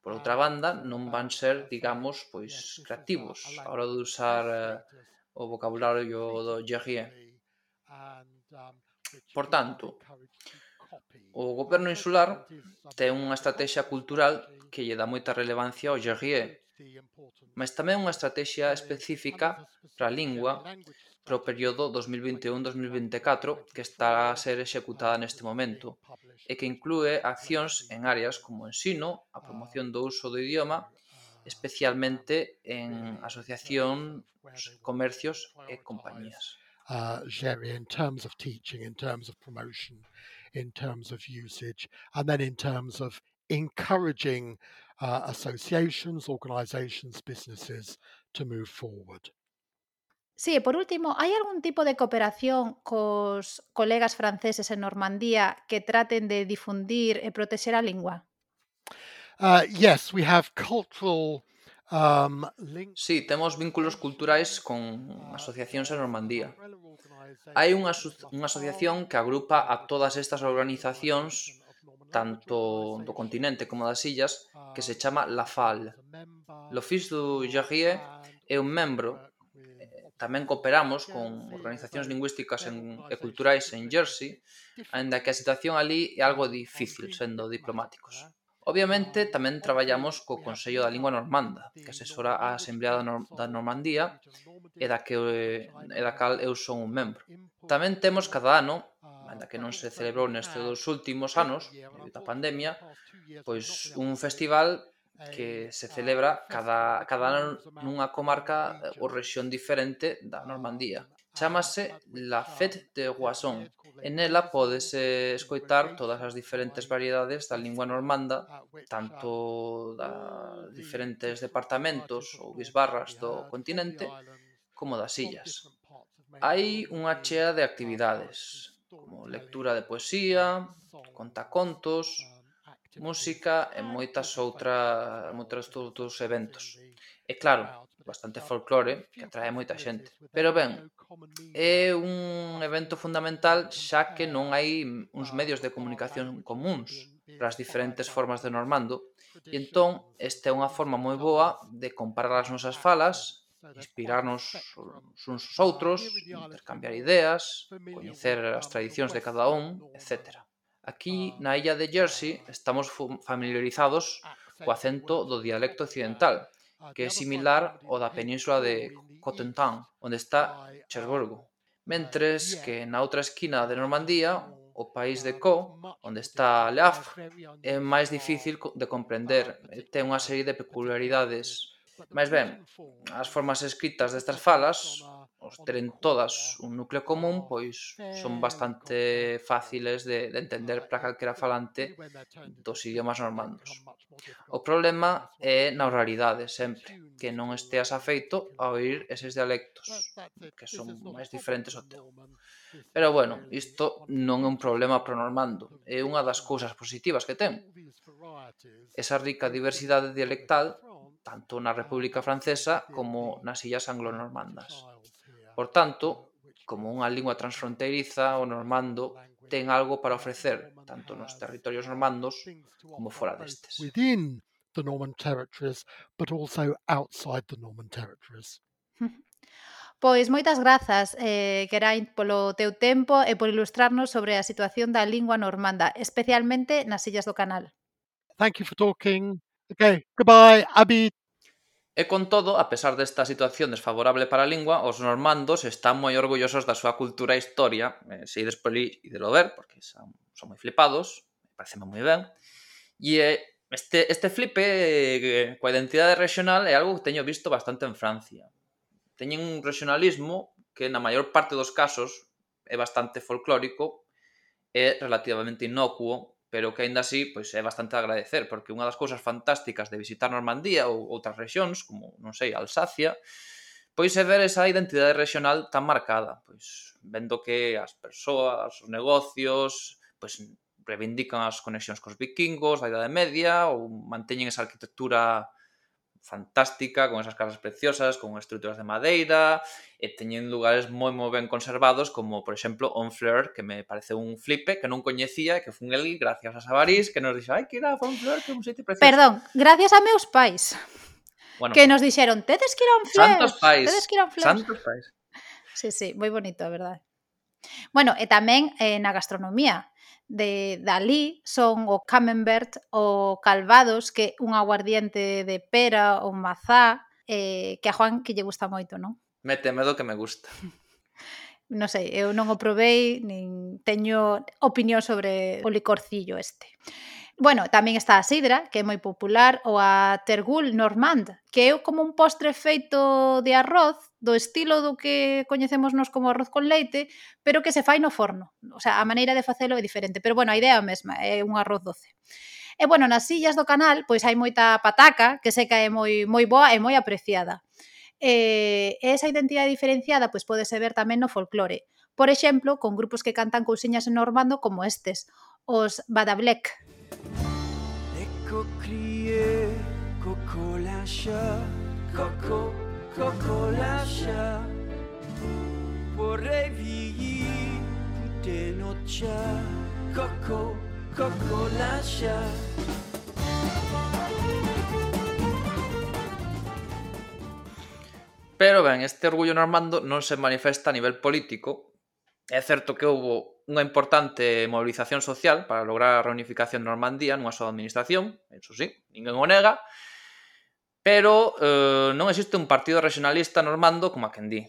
por outra banda non van ser, digamos, pois creativos a hora de usar eh, o vocabulario do Gerrier. Por tanto, o goberno insular ten unha estrategia cultural que lle dá moita relevancia ao Gerrier mas tamén unha estratexia específica para a lingua para o período 2021-2024 que está a ser executada neste momento e que inclúe accións en áreas como o ensino, a promoción do uso do idioma, especialmente en asociación, comercios e compañías. Uh, Jerry, in terms of teaching, in terms of promotion, in terms of usage, and then in terms of encouraging uh, associations, organizations, businesses to move forward. Sí, por último, hai algún tipo de cooperación cos colegas franceses en Normandía que traten de difundir eh, e protexer a lingua? Uh, yes, we have cultural um, links. Sí, temos vínculos culturais con asociacións en Normandía. Hai unha, aso unha asociación que agrupa a todas estas organizacións tanto do continente como das illas, que se chama La Fal. Lo du Jarrier é un membro eh, tamén cooperamos con organizacións lingüísticas en, e culturais en Jersey, aínda que a situación ali é algo difícil sendo diplomáticos. Obviamente, tamén traballamos co Consello da Lingua Normanda, que asesora a Asamblea da, da Normandía e da, que, e da cal eu son un membro. Tamén temos cada ano anda que non se celebrou nestes dos últimos anos da pandemia, pois un festival que se celebra cada, cada ano nunha comarca ou rexión diferente da Normandía. Chámase La Fête de Roison. En ela podese escoitar todas as diferentes variedades da lingua normanda, tanto da diferentes departamentos ou bisbarras do continente, como das illas. Hai unha chea de actividades, como lectura de poesía, contacontos, música e moitas outras moitos outros eventos. E claro, bastante folclore que atrae moita xente. Pero ben, é un evento fundamental xa que non hai uns medios de comunicación comuns para as diferentes formas de Normando e entón esta é unha forma moi boa de comparar as nosas falas inspirarnos os uns aos outros, intercambiar ideas, coñecer as tradicións de cada un, etc. Aquí, na illa de Jersey, estamos familiarizados co acento do dialecto occidental, que é similar ao da península de Cotentin, onde está Cherburgo. Mentres que na outra esquina de Normandía, o país de Co, onde está Le Havre, é máis difícil de comprender, ten unha serie de peculiaridades Mais ben, as formas escritas destas falas, os teren todas un núcleo común, pois son bastante fáciles de, de entender para calquera falante dos idiomas normandos. O problema é na oralidade, sempre, que non esteas afeito a oír eses dialectos, que son máis diferentes ao teu. Pero bueno, isto non é un problema pro normando, é unha das cousas positivas que ten. Esa rica diversidade dialectal tanto na República Francesa como nas illas anglonormandas. Por tanto, como unha lingua transfronteiriza, o normando ten algo para ofrecer, tanto nos territorios normandos como fora destes. the Norman territories, but also outside the Norman territories. Pois moitas grazas, eh, Geraint, polo teu tempo e por ilustrarnos sobre a situación da lingua normanda, especialmente nas Illas do Canal. Thank you for talking. Okay, goodbye, Abby. E con todo, a pesar desta situación desfavorable para a lingua, os normandos están moi orgullosos da súa cultura e historia, eh, se ides poli e de lo ver, porque son, son moi flipados, parece moi ben, e eh, este, este flipe eh, coa identidade regional é algo que teño visto bastante en Francia. Teñen un regionalismo que na maior parte dos casos é bastante folclórico, e relativamente inocuo pero que aínda así pois é bastante agradecer, porque unha das cousas fantásticas de visitar Normandía ou outras rexións, como, non sei, Alsacia, pois é ver esa identidade regional tan marcada, pois vendo que as persoas, os negocios, pois reivindican as conexións cos vikingos, da Idade Media, ou manteñen esa arquitectura fantástica, con esas casas preciosas, con estruturas de madeira, e teñen lugares moi moi ben conservados, como por exemplo Onfleur, que me parece un flipe que non coñecía, que fun el gracias a Sabarís, que nos dixo, ai, que era Onfleur, que é un sitio precioso. Perdón, gracias a meus pais. Bueno, que nos dixeron, tedes que ir a Onfleur. Santos pais. Tedes que ir a Onfleur. Santos pais. Sí, sí, moi bonito, a verdade. Bueno, e tamén eh, na gastronomía, de Dalí son o Camembert, o Calvados, que un aguardiente de pera ou mazá, eh, que a Juan que lle gusta moito, non? Me temedo que me gusta. non sei, eu non o probei, nin teño opinión sobre o licorcillo este. Bueno, tamén está a sidra, que é moi popular, ou a tergul normand, que é como un postre feito de arroz do estilo do que coñecemos nos como arroz con leite, pero que se fai no forno. O sea, a maneira de facelo é diferente, pero bueno, a idea é a mesma, é un arroz doce. E bueno, nas sillas do canal, pois hai moita pataca, que seca é moi moi boa e moi apreciada. E esa identidade diferenciada pois podese ver tamén no folclore. Por exemplo, con grupos que cantan cousiñas en normando como estes, os Badablec. Coco coco lâche, coco Coco lascia, vorrei denoccia. Coco, Coco lascia. Pero ben, este orgullo normando non se manifesta a nivel político. É certo que houve unha importante movilización social para lograr a reunificación de Normandía nunha súa administración, eso sí, ninguén o nega, pero eh, non existe un partido regionalista normando como a quen di.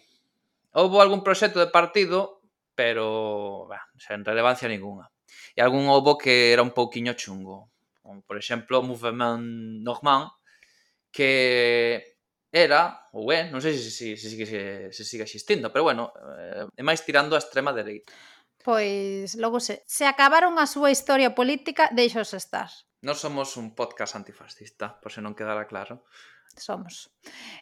Houve algún proxecto de partido, pero bah, sen relevancia ninguna. E algún houve que era un pouquiño chungo. Como, por exemplo, o Movement Normand, que era, ou é, non sei se, se, se, se, se sigue existindo, pero bueno, eh, é máis tirando a extrema dereita. Pois, logo se, se acabaron a súa historia política, deixos estar. Non somos un podcast antifascista, por se non quedara claro. Somos.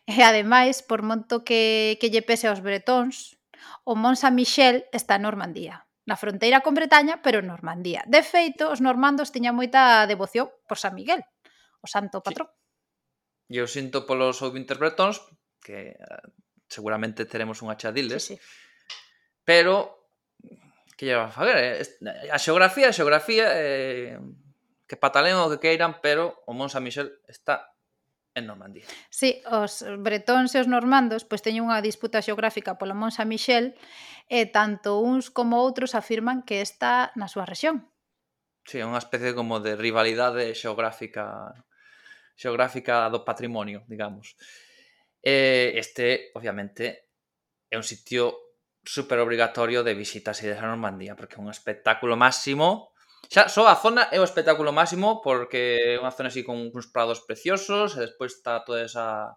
E ademais, por monto que, que lle pese aos bretóns, o Mont Saint-Michel está en Normandía na fronteira con Bretaña, pero en Normandía. De feito, os normandos tiñan moita devoción por San Miguel, o santo patrón. Sí. Eu sinto polos ouvintes bretóns, que uh, seguramente teremos unha chadiles, sí, sí. pero que lle va a facer? Eh? A xeografía, a xeografía... Eh que patalen o que queiran, pero o Mont Saint-Michel está en Normandía. Sí, os bretóns e os normandos pois teñen unha disputa xeográfica polo Mont Saint-Michel e tanto uns como outros afirman que está na súa rexión. Sí, é unha especie como de rivalidade xeográfica xeográfica do patrimonio, digamos. E este, obviamente, é un sitio super obrigatorio de visitas e de Normandía, porque é un espectáculo máximo Xa, só a zona é o espectáculo máximo porque é unha zona así con uns prados preciosos e despois está toda esa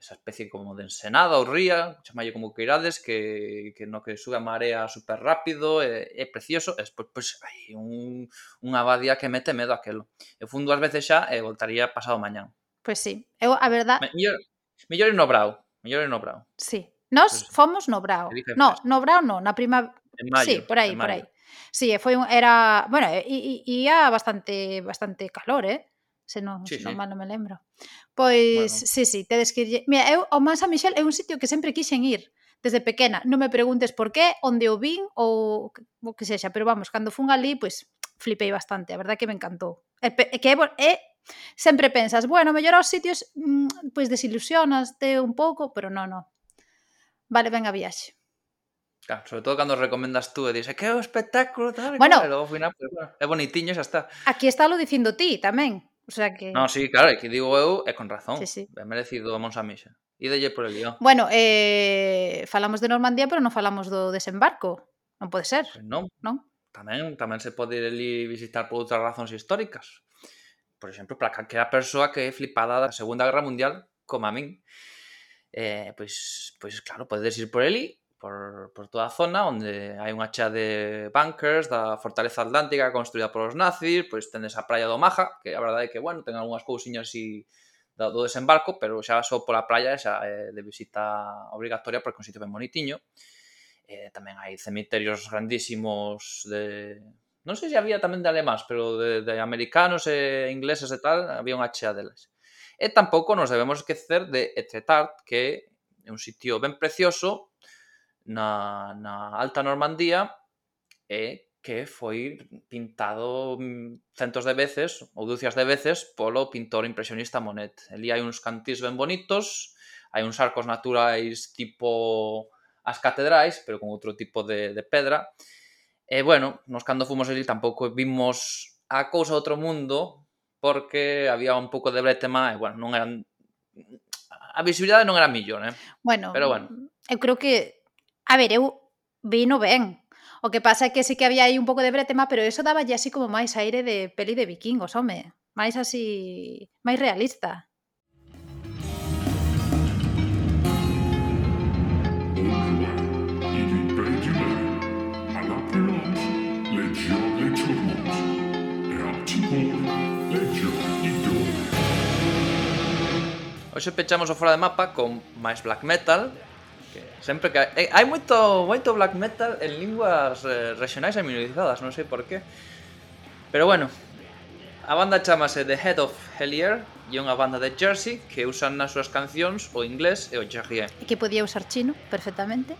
esa especie como de ensenada ou ría, chamalle como queirades, que, que no que sube a marea super rápido, é, é precioso, e despois pois, hai un, unha abadía que mete medo aquelo. Eu fun dúas veces xa e voltaría pasado mañán. Pois pues sí, eu a verdad... Mellor, mellor no Brau, mellor no Brau. Sí, nos pois pues, fomos no Brau. No, no Brau no, na prima... En maio, sí, por aí, por aí. Sí, eh, foi un, era, bueno, eh, ia bastante bastante calor, eh? Se non, sí, se non sí. mal non me lembro. Pois, bueno. sí, sí, tedes que irlle. Mira, eu, o Mansa Michel é un sitio que sempre quixen ir desde pequena. Non me preguntes por qué, onde o vin ou o que sexa, pero vamos, cando fun ali, pois flipei bastante, a verdad que me encantou. É, que é, é sempre pensas, bueno, mellor os sitios, mm, pois desilusionaste un pouco, pero non, non. Vale, venga, viaxe. Claro, sobre todo cando recomendas tú e dices, que é o espectáculo tal, bueno, e logo final, pues, bueno, é bonitiño, xa está. Aquí está lo dicindo ti tamén. O sea que... No, sí, claro, que digo eu é con razón. Sí, sí. É merecido a Monsa Mixa. Ídelle por el guión. Bueno, eh, falamos de Normandía, pero non falamos do desembarco. Non pode ser. Pues non. non. Tamén, tamén se pode ir ali visitar por outras razóns históricas. Por exemplo, para calquera persoa que é flipada da Segunda Guerra Mundial, como a min. Eh, pois, pois claro, podedes ir por ali por, por toda a zona onde hai unha chea de bunkers da fortaleza atlántica construída polos nazis, pois tendes a praia do Maja, que a verdade é que, bueno, ten algunhas cousiñas así do, do desembarco, pero xa só pola praia xa é de visita obrigatoria porque é un sitio ben bonitiño. Eh, tamén hai cemiterios grandísimos de... Non sei se había tamén de alemás, pero de, de americanos e ingleses e tal, había unha chea delas. E tampouco nos debemos esquecer de Etretart, que é un sitio ben precioso, na, na Alta Normandía e que foi pintado mm, centos de veces ou dúcias de veces polo pintor impresionista Monet. Elí hai uns cantís ben bonitos, hai uns arcos naturais tipo as catedrais, pero con outro tipo de, de pedra. E, bueno, nos cando fomos ali tampouco vimos a cousa outro mundo, porque había un pouco de bretema e, bueno, non eran... A visibilidade non era millón, eh? Bueno, pero, bueno. eu creo que A ver, eu vino ben. O que pasa é que sí que había aí un pouco de bretema, pero eso daba así como máis aire de peli de vikingos, home. Máis así, máis realista. Hoxe pechamos o Fora de Mapa con máis black metal Sempre que eh, hai moito moito black metal en linguas eh, regionais e minorizadas, non sei por qué. Pero bueno, a banda chamase The Head of Hellier e unha banda de Jersey que usan nas súas cancións o inglés e o jerrié. E que podía usar chino perfectamente,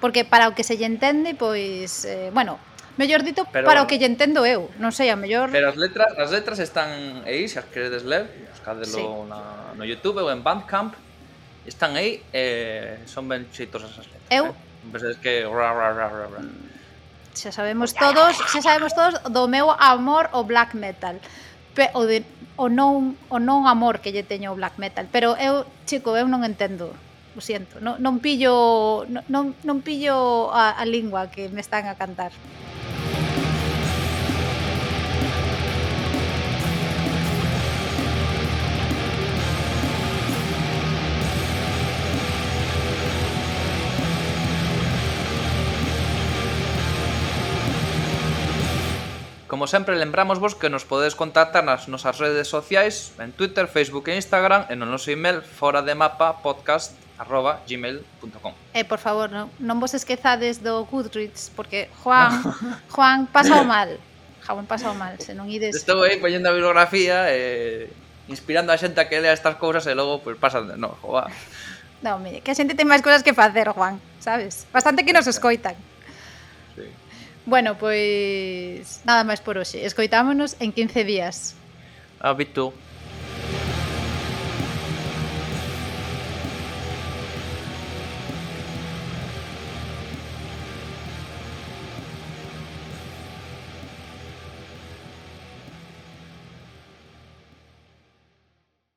porque para o que se lle entende, pois, eh, bueno, mellor dito pero, para o que lle entendo eu, non sei, a mellor... Pero as letras, as letras están aí, se as queredes ler, buscadelo sí. na, no YouTube ou en Bandcamp, están aí e eh, son ben xeitosas as letras. Eu? Eh? Ves que... Ra, ra, ra, ra, ra. Mm, xa sabemos todos, xa sabemos todos do meu amor ao black metal. Pe, o, de, o, non, o non amor que lle teño ao black metal, pero eu, chico, eu non entendo o siento, non, non pillo non, non pillo a, a lingua que me están a cantar. como sempre lembramos vos que nos podedes contactar nas nosas redes sociais en Twitter, Facebook e Instagram e no noso email fora de mapa podcast arroba gmail.com E por favor, non, non vos esquezades do Goodreads porque Juan Juan pasou mal. Juan pasou mal, se non ides. Estou aí poñendo a bibliografía e inspirando a xente a que lea estas cousas e logo pues, pasan de no, joa Non, mire, que a xente ten máis cousas que facer, Juan, sabes? Bastante que nos escoitan. Bueno, pois nada máis por hoxe. Escoitámonos en 15 días. Habito.